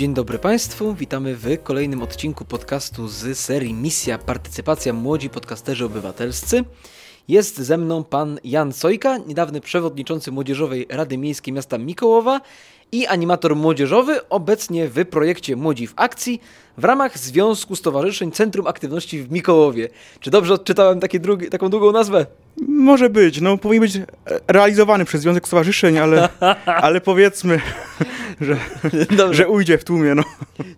Dzień dobry Państwu, witamy w kolejnym odcinku podcastu z serii Misja Partycypacja Młodzi Podcasterzy Obywatelscy. Jest ze mną pan Jan Sojka, niedawny przewodniczący Młodzieżowej Rady Miejskiej Miasta Mikołowa i animator młodzieżowy, obecnie w projekcie Młodzi w Akcji w ramach Związku Stowarzyszeń Centrum Aktywności w Mikołowie. Czy dobrze odczytałem drugi, taką długą nazwę? Może być, no powinien być realizowany przez Związek Stowarzyszeń, ale, ale powiedzmy, że, że ujdzie w tłumie. No.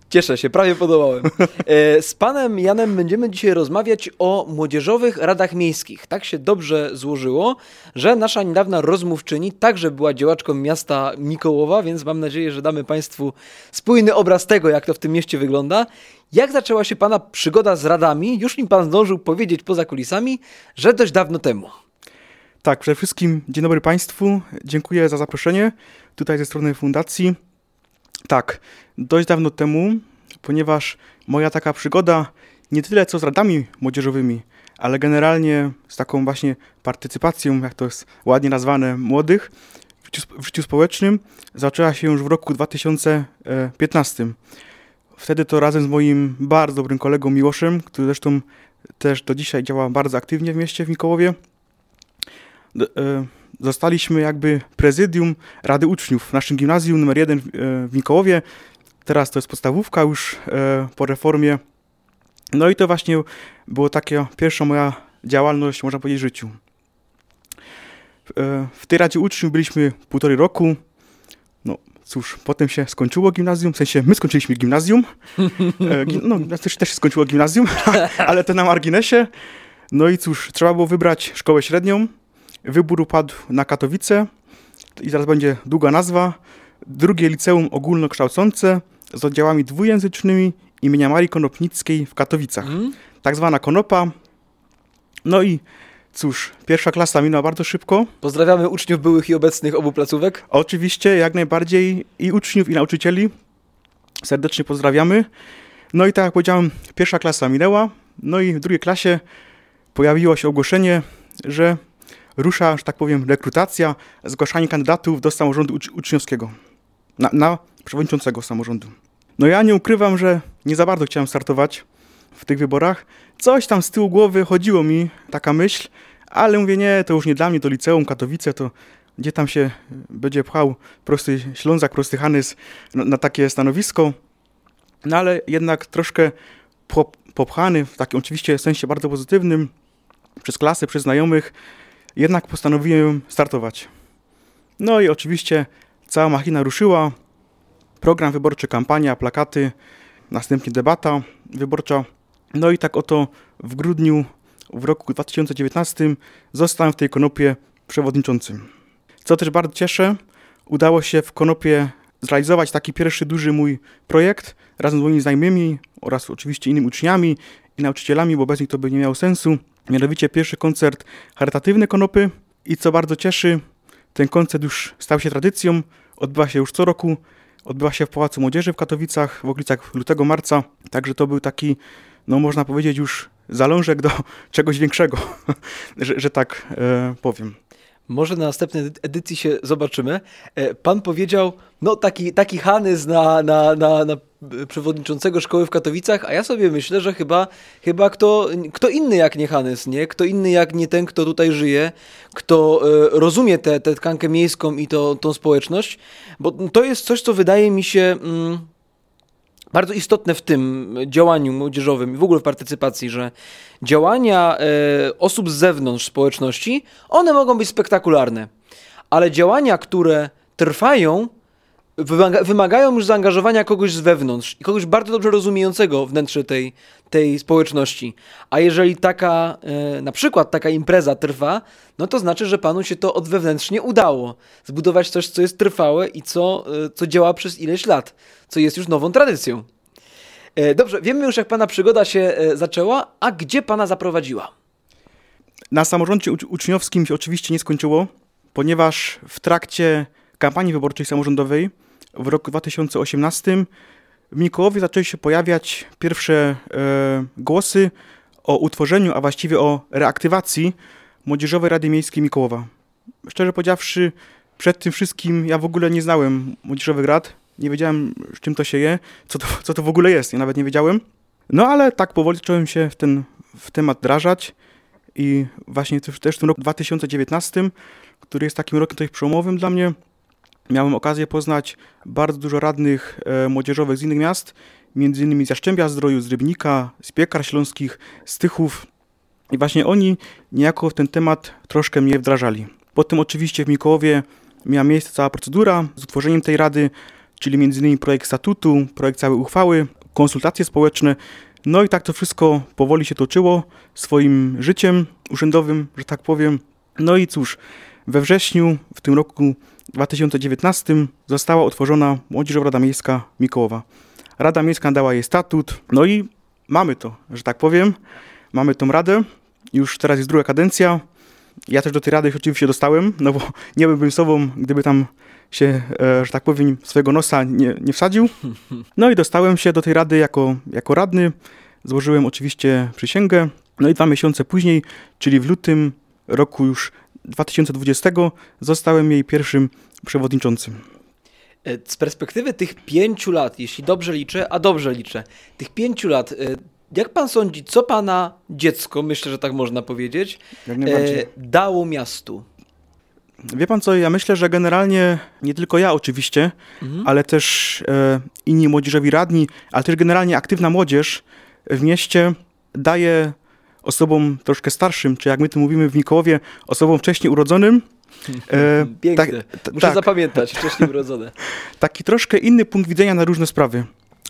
Cieszę się, prawie podobałem. E, z panem Janem będziemy dzisiaj rozmawiać o młodzieżowych radach miejskich. Tak się dobrze złożyło, że nasza niedawna rozmówczyni także była działaczką miasta Mikołowa, więc mam nadzieję, że damy państwu spójny obraz tego, jak to w tym mieście wygląda. Jak zaczęła się pana przygoda z radami? Już mi pan zdążył powiedzieć poza kulisami, że dość dawno temu. Tak, przede wszystkim dzień dobry Państwu. Dziękuję za zaproszenie tutaj ze strony fundacji. Tak, dość dawno temu, ponieważ moja taka przygoda nie tyle co z radami młodzieżowymi, ale generalnie z taką właśnie partycypacją, jak to jest ładnie nazwane, młodych w życiu, w życiu społecznym, zaczęła się już w roku 2015. Wtedy to razem z moim bardzo dobrym kolegą Miłoszem, który zresztą też do dzisiaj działa bardzo aktywnie w mieście w Mikołowie, e, zostaliśmy jakby prezydium Rady Uczniów w naszym gimnazjum numer 1 w Mikołowie. Teraz to jest podstawówka już e, po reformie. No i to właśnie było taka pierwsza moja działalność, można powiedzieć, w życiu. E, w tej Radzie Uczniów byliśmy półtorej roku. No cóż, potem się skończyło gimnazjum, w sensie my skończyliśmy gimnazjum. E, no, też, też skończyło gimnazjum, ale to na marginesie. No i cóż, trzeba było wybrać szkołę średnią. Wybór upadł na Katowice i zaraz będzie długa nazwa. Drugie liceum ogólnokształcące z oddziałami dwujęzycznymi imienia Marii Konopnickiej w Katowicach. Mm. Tak zwana Konopa. No i cóż, pierwsza klasa minęła bardzo szybko. Pozdrawiamy uczniów byłych i obecnych obu placówek. Oczywiście, jak najbardziej i uczniów, i nauczycieli. Serdecznie pozdrawiamy. No i tak jak powiedziałem, pierwsza klasa minęła. No i w drugiej klasie pojawiło się ogłoszenie, że rusza, że tak powiem, rekrutacja, zgłaszanie kandydatów do samorządu ucz uczniowskiego, na, na przewodniczącego samorządu. No ja nie ukrywam, że nie za bardzo chciałem startować w tych wyborach. Coś tam z tyłu głowy chodziło mi, taka myśl, ale mówię, nie, to już nie dla mnie, to liceum Katowice, to gdzie tam się będzie pchał prosty Ślązak, prosty Hanys na, na takie stanowisko. No ale jednak troszkę popchany, w takim oczywiście sensie bardzo pozytywnym, przez klasę, przez znajomych, jednak postanowiłem startować. No i oczywiście cała machina ruszyła. Program wyborczy, kampania, plakaty, następnie debata wyborcza. No i tak oto w grudniu w roku 2019 zostałem w tej konopie przewodniczącym. Co też bardzo cieszę, udało się w konopie zrealizować taki pierwszy duży mój projekt razem z moimi znajomymi oraz oczywiście innymi uczniami i nauczycielami, bo bez nich to by nie miało sensu. Mianowicie pierwszy koncert charytatywny Konopy i co bardzo cieszy, ten koncert już stał się tradycją, odbywa się już co roku, odbywa się w Pałacu Młodzieży w Katowicach w okolicach lutego, marca, także to był taki, no można powiedzieć już zalążek do czegoś większego, że, że tak e, powiem. Może na następnej edycji się zobaczymy. E, pan powiedział, no taki, taki Hanys na, na, na, na przewodniczącego szkoły w Katowicach, a ja sobie myślę, że chyba, chyba kto, kto inny jak nie Hanys, nie? Kto inny jak nie ten, kto tutaj żyje, kto e, rozumie tę tkankę miejską i to, tą społeczność, bo to jest coś, co wydaje mi się... Mm, bardzo istotne w tym działaniu młodzieżowym i w ogóle w partycypacji, że działania e, osób z zewnątrz społeczności, one mogą być spektakularne, ale działania, które trwają, wymaga, wymagają już zaangażowania kogoś z wewnątrz i kogoś bardzo dobrze rozumiejącego wnętrze tej, tej społeczności. A jeżeli taka, e, na przykład taka impreza trwa, no to znaczy, że panu się to odwewnętrznie udało. Zbudować coś, co jest trwałe i co, e, co działa przez ileś lat, co jest już nową tradycją. E, dobrze, wiemy już, jak pana przygoda się zaczęła, a gdzie pana zaprowadziła? Na samorządzie uczniowskim się oczywiście nie skończyło, ponieważ w trakcie kampanii wyborczej samorządowej w roku 2018 w Mikołowie zaczęły się pojawiać pierwsze e, głosy o utworzeniu, a właściwie o reaktywacji Młodzieżowej Rady Miejskiej Mikołowa. Szczerze powiedziawszy, przed tym wszystkim ja w ogóle nie znałem młodzieżowych rad nie wiedziałem, z czym to się je, co to, co to w ogóle jest, ja nawet nie wiedziałem. No ale tak powoli zacząłem się w ten w temat wdrażać i właśnie też, też w tym roku 2019, który jest takim rokiem przełomowym dla mnie, miałem okazję poznać bardzo dużo radnych e, młodzieżowych z innych miast, między innymi z Jaszczębia Zdroju, z Rybnika, z Piekar Śląskich, z Tychów. I właśnie oni niejako w ten temat troszkę mnie wdrażali. Potem oczywiście w Mikołowie miała miejsce cała procedura z utworzeniem tej rady, czyli innymi projekt statutu, projekt całej uchwały, konsultacje społeczne. No i tak to wszystko powoli się toczyło swoim życiem urzędowym, że tak powiem. No i cóż, we wrześniu w tym roku 2019 została utworzona Młodzieżowa Rada Miejska Mikołowa. Rada Miejska dała jej statut, no i mamy to, że tak powiem. Mamy tą radę, już teraz jest druga kadencja. Ja też do tej rady oczywiście dostałem, no bo nie byłbym sobą, gdyby tam się, e, że tak powiem, swojego nosa nie, nie wsadził. No i dostałem się do tej rady jako, jako radny. Złożyłem oczywiście przysięgę. No i dwa miesiące później, czyli w lutym roku już 2020, zostałem jej pierwszym przewodniczącym. E, z perspektywy tych pięciu lat, jeśli dobrze liczę, a dobrze liczę, tych pięciu lat, e, jak pan sądzi, co pana dziecko, myślę, że tak można powiedzieć, e, dało miastu? Wie pan co, ja myślę, że generalnie nie tylko ja oczywiście, mhm. ale też e, inni młodzieżowi radni, ale też generalnie aktywna młodzież w mieście daje osobom troszkę starszym, czy jak my to mówimy w Mikołowie, osobom wcześniej urodzonym. E, Piękne. Tak, Muszę tak. zapamiętać, wcześniej urodzone. Taki troszkę inny punkt widzenia na różne sprawy.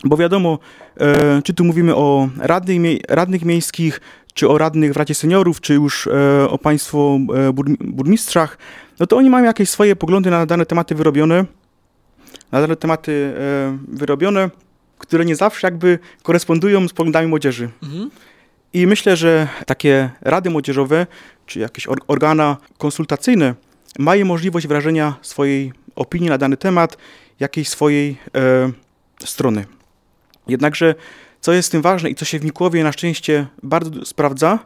Bo wiadomo, e, czy tu mówimy o radnych, mie radnych miejskich, czy o radnych w Radzie Seniorów, czy już e, o państwo e, burmistrzach, no to oni mają jakieś swoje poglądy na dane tematy wyrobione, na dane tematy e, wyrobione, które nie zawsze jakby korespondują z poglądami młodzieży. Mhm. I myślę, że takie rady młodzieżowe, czy jakieś organa konsultacyjne mają możliwość wyrażenia swojej opinii na dany temat, jakiejś swojej e, strony. Jednakże, co jest tym ważne i co się w Mikłowie na szczęście bardzo sprawdza,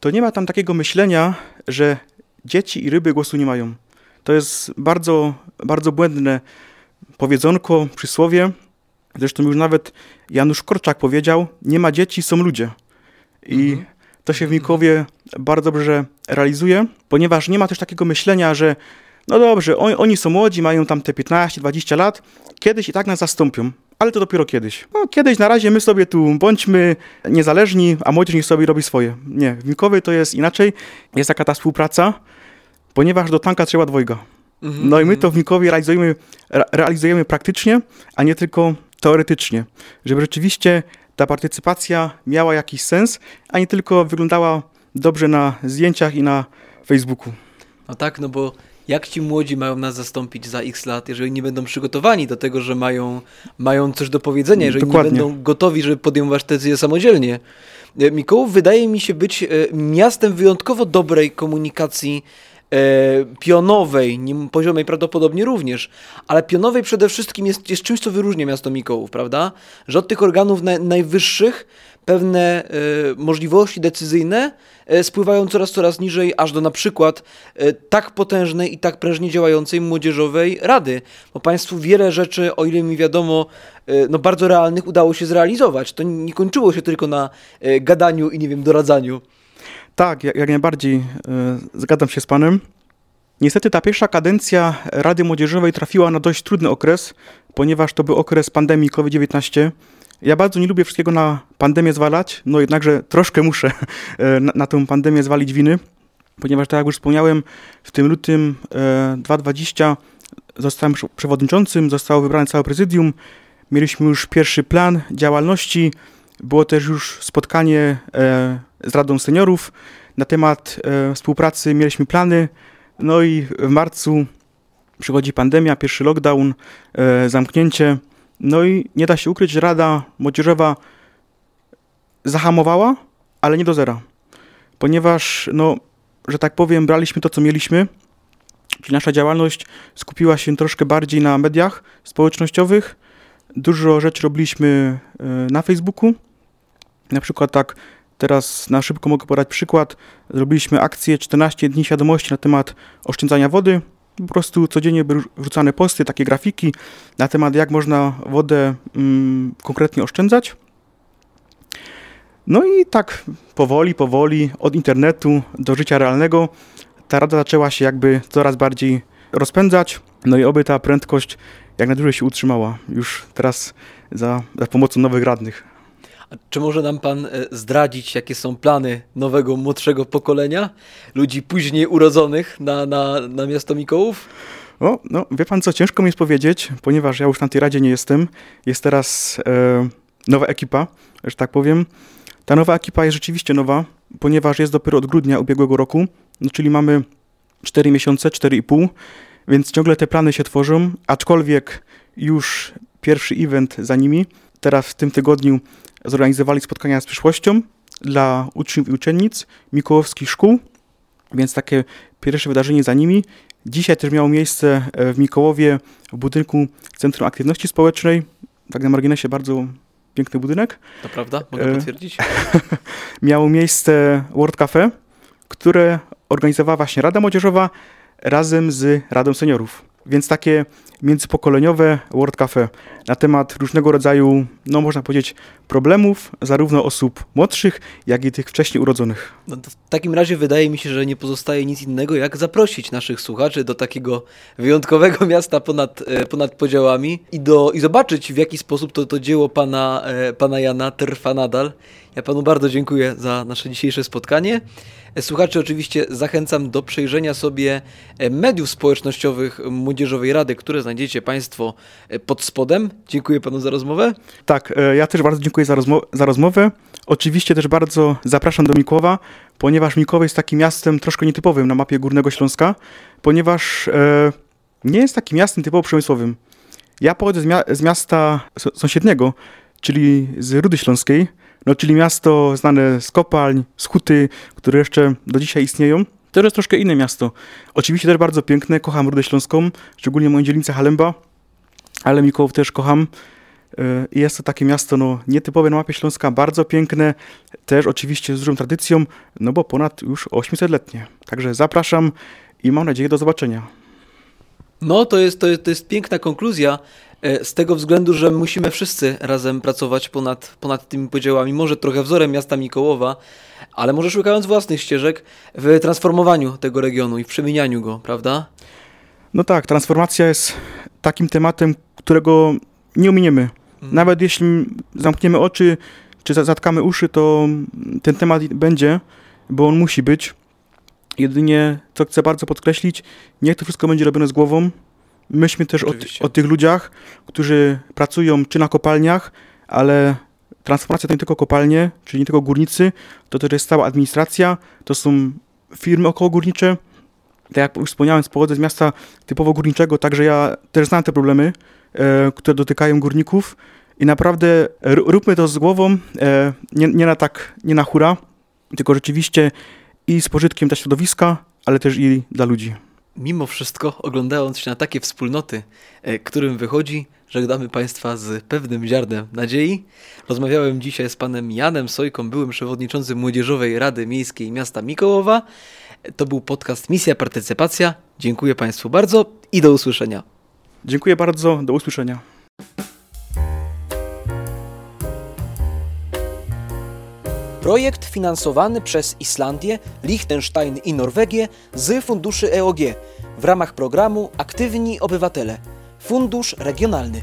to nie ma tam takiego myślenia, że dzieci i ryby głosu nie mają. To jest bardzo, bardzo błędne powiedzonko, przysłowie. Zresztą już nawet Janusz Korczak powiedział, nie ma dzieci, są ludzie. I mhm. to się w Mikowie bardzo dobrze realizuje, ponieważ nie ma też takiego myślenia, że no dobrze, on, oni są młodzi, mają tam te 15-20 lat, kiedyś i tak nas zastąpią, ale to dopiero kiedyś. No, kiedyś na razie my sobie tu bądźmy niezależni, a młodzież niech sobie robi swoje. Nie, w Mikowie to jest inaczej, jest taka ta współpraca, ponieważ do tanka trzeba dwojga. Mhm, no i my to w Mikowie realizujemy, realizujemy praktycznie, a nie tylko teoretycznie, żeby rzeczywiście ta partycypacja miała jakiś sens, a nie tylko wyglądała dobrze na zdjęciach i na Facebooku. No tak, no bo jak ci młodzi mają nas zastąpić za x lat, jeżeli nie będą przygotowani do tego, że mają, mają coś do powiedzenia, jeżeli Dokładnie. nie będą gotowi, żeby podejmować decyzje samodzielnie. E, Mikołów wydaje mi się być e, miastem wyjątkowo dobrej komunikacji pionowej, nim poziomej prawdopodobnie również, ale pionowej przede wszystkim jest, jest czymś, co wyróżnia miasto Mikołów, prawda? Że od tych organów na, najwyższych pewne e, możliwości decyzyjne e, spływają coraz, coraz niżej, aż do na przykład e, tak potężnej i tak prężnie działającej młodzieżowej rady. Bo Państwu wiele rzeczy, o ile mi wiadomo, no bardzo realnych udało się zrealizować. To nie kończyło się tylko na gadaniu i nie wiem, doradzaniu. Tak, jak, najbardziej e, zgadzam się z Panem. Niestety ta pierwsza kadencja Rady Młodzieżowej trafiła na dość trudny okres, ponieważ to był okres pandemii COVID-19. Ja bardzo nie lubię wszystkiego na pandemię zwalać, no jednakże troszkę muszę e, na, na tę pandemię zwalić winy, ponieważ tak jak już wspomniałem, w tym lutym e, 2020 zostałem przewodniczącym, zostało wybrane całe prezydium, mieliśmy już pierwszy plan działalności, było też już spotkanie e, z Radą Seniorów. Na temat e, współpracy, mieliśmy plany, no i w marcu przychodzi pandemia, pierwszy lockdown, e, zamknięcie, no i nie da się ukryć, Rada Młodzieżowa zahamowała, ale nie do zera, ponieważ, no, że tak powiem, braliśmy to, co mieliśmy, czyli nasza działalność skupiła się troszkę bardziej na mediach społecznościowych, dużo rzeczy robiliśmy e, na Facebooku, na przykład tak teraz na szybko mogę podać przykład. Zrobiliśmy akcję 14 dni świadomości na temat oszczędzania wody. Po prostu codziennie były wrzucane posty, takie grafiki na temat, jak można wodę mm, konkretnie oszczędzać. No i tak powoli, powoli od internetu do życia realnego ta rada zaczęła się jakby coraz bardziej rozpędzać. No i oby ta prędkość jak najdłużej się utrzymała. Już teraz za, za pomocą nowych radnych. Czy może nam pan e, zdradzić, jakie są plany nowego, młodszego pokolenia, ludzi później urodzonych na, na, na miasto Mikołów? O, no, wie pan co, ciężko mi jest powiedzieć, ponieważ ja już na tej radzie nie jestem. Jest teraz e, nowa ekipa, że tak powiem. Ta nowa ekipa jest rzeczywiście nowa, ponieważ jest dopiero od grudnia ubiegłego roku, no, czyli mamy 4 miesiące, 4,5, więc ciągle te plany się tworzą, aczkolwiek już pierwszy event za nimi. Teraz w tym tygodniu zorganizowali spotkania z przyszłością dla uczniów i uczennic mikołowskich szkół, więc takie pierwsze wydarzenie za nimi. Dzisiaj też miało miejsce w Mikołowie w budynku Centrum Aktywności Społecznej. Tak na marginesie bardzo piękny budynek. To prawda? Mogę e, potwierdzić? miało miejsce World Cafe, które organizowała właśnie Rada Młodzieżowa razem z Radą Seniorów. Więc takie międzypokoleniowe World Cafe na temat różnego rodzaju, no można powiedzieć, problemów zarówno osób młodszych, jak i tych wcześniej urodzonych. No w takim razie wydaje mi się, że nie pozostaje nic innego, jak zaprosić naszych słuchaczy do takiego wyjątkowego miasta ponad, e, ponad podziałami i, do, i zobaczyć, w jaki sposób to, to dzieło pana, e, pana Jana trwa nadal. Ja panu bardzo dziękuję za nasze dzisiejsze spotkanie. Słuchaczy oczywiście zachęcam do przejrzenia sobie e, mediów społecznościowych Młodzieżowej Rady, które znajdziecie Państwo e, pod spodem. Dziękuję Panu za rozmowę. Tak, e, ja też bardzo dziękuję za, rozmo za rozmowę. Oczywiście też bardzo zapraszam do Mikołowa, ponieważ Mikołow jest takim miastem troszkę nietypowym na mapie Górnego Śląska, ponieważ e, nie jest takim miastem typowo przemysłowym. Ja pochodzę z, mia z miasta sąsiedniego, czyli z Rudy Śląskiej, no, czyli miasto znane z kopalń, z huty, które jeszcze do dzisiaj istnieją. To jest troszkę inne miasto. Oczywiście też bardzo piękne, kocham Rudę Śląską, szczególnie moją dzielnicę Halemba, ale Mikołów też kocham. E, jest to takie miasto no, nietypowe na mapie Śląska, bardzo piękne, też oczywiście z dużą tradycją, no bo ponad już 800-letnie. Także zapraszam i mam nadzieję do zobaczenia. No, to jest, to jest, to jest piękna konkluzja. E, z tego względu, że musimy wszyscy razem pracować ponad, ponad tymi podziałami. Może trochę wzorem miasta Mikołowa, ale może szukając własnych ścieżek w transformowaniu tego regionu i w przemienianiu go, prawda? No tak, transformacja jest takim tematem, którego nie ominiemy. Hmm. Nawet jeśli zamkniemy oczy czy zatkamy uszy, to ten temat będzie, bo on musi być. Jedynie, co chcę bardzo podkreślić, niech to wszystko będzie robione z głową, Myślmy też o, o, tych ludziach, którzy pracują czy na kopalniach, ale transformacja to nie tylko kopalnie, czyli nie tylko górnicy, to też jest cała administracja, to są firmy okołogórnicze. Tak jak już wspomniałem, pochodzę z miasta typowo górniczego, także ja też znam te problemy, e, które dotykają górników. I naprawdę róbmy to z głową, e, nie, nie, na tak, nie na hura, tylko rzeczywiście i z pożytkiem dla środowiska, ale też i dla ludzi mimo wszystko, oglądając się na takie wspólnoty, e, którym wychodzi, żegnamy Państwa z pewnym ziarnem nadziei. Rozmawiałem dzisiaj z panem Janem Sojką, byłym przewodniczącym Młodzieżowej Rady Miejskiej Miasta Mikołowa. To był podcast Misja Partycypacja. Dziękuję Państwu bardzo i do usłyszenia. Dziękuję bardzo, do usłyszenia. Projekt finansowany przez Islandię, Liechtenstein i Norwegię z funduszy EOG w ramach programu Aktywni Obywatele Fundusz Regionalny.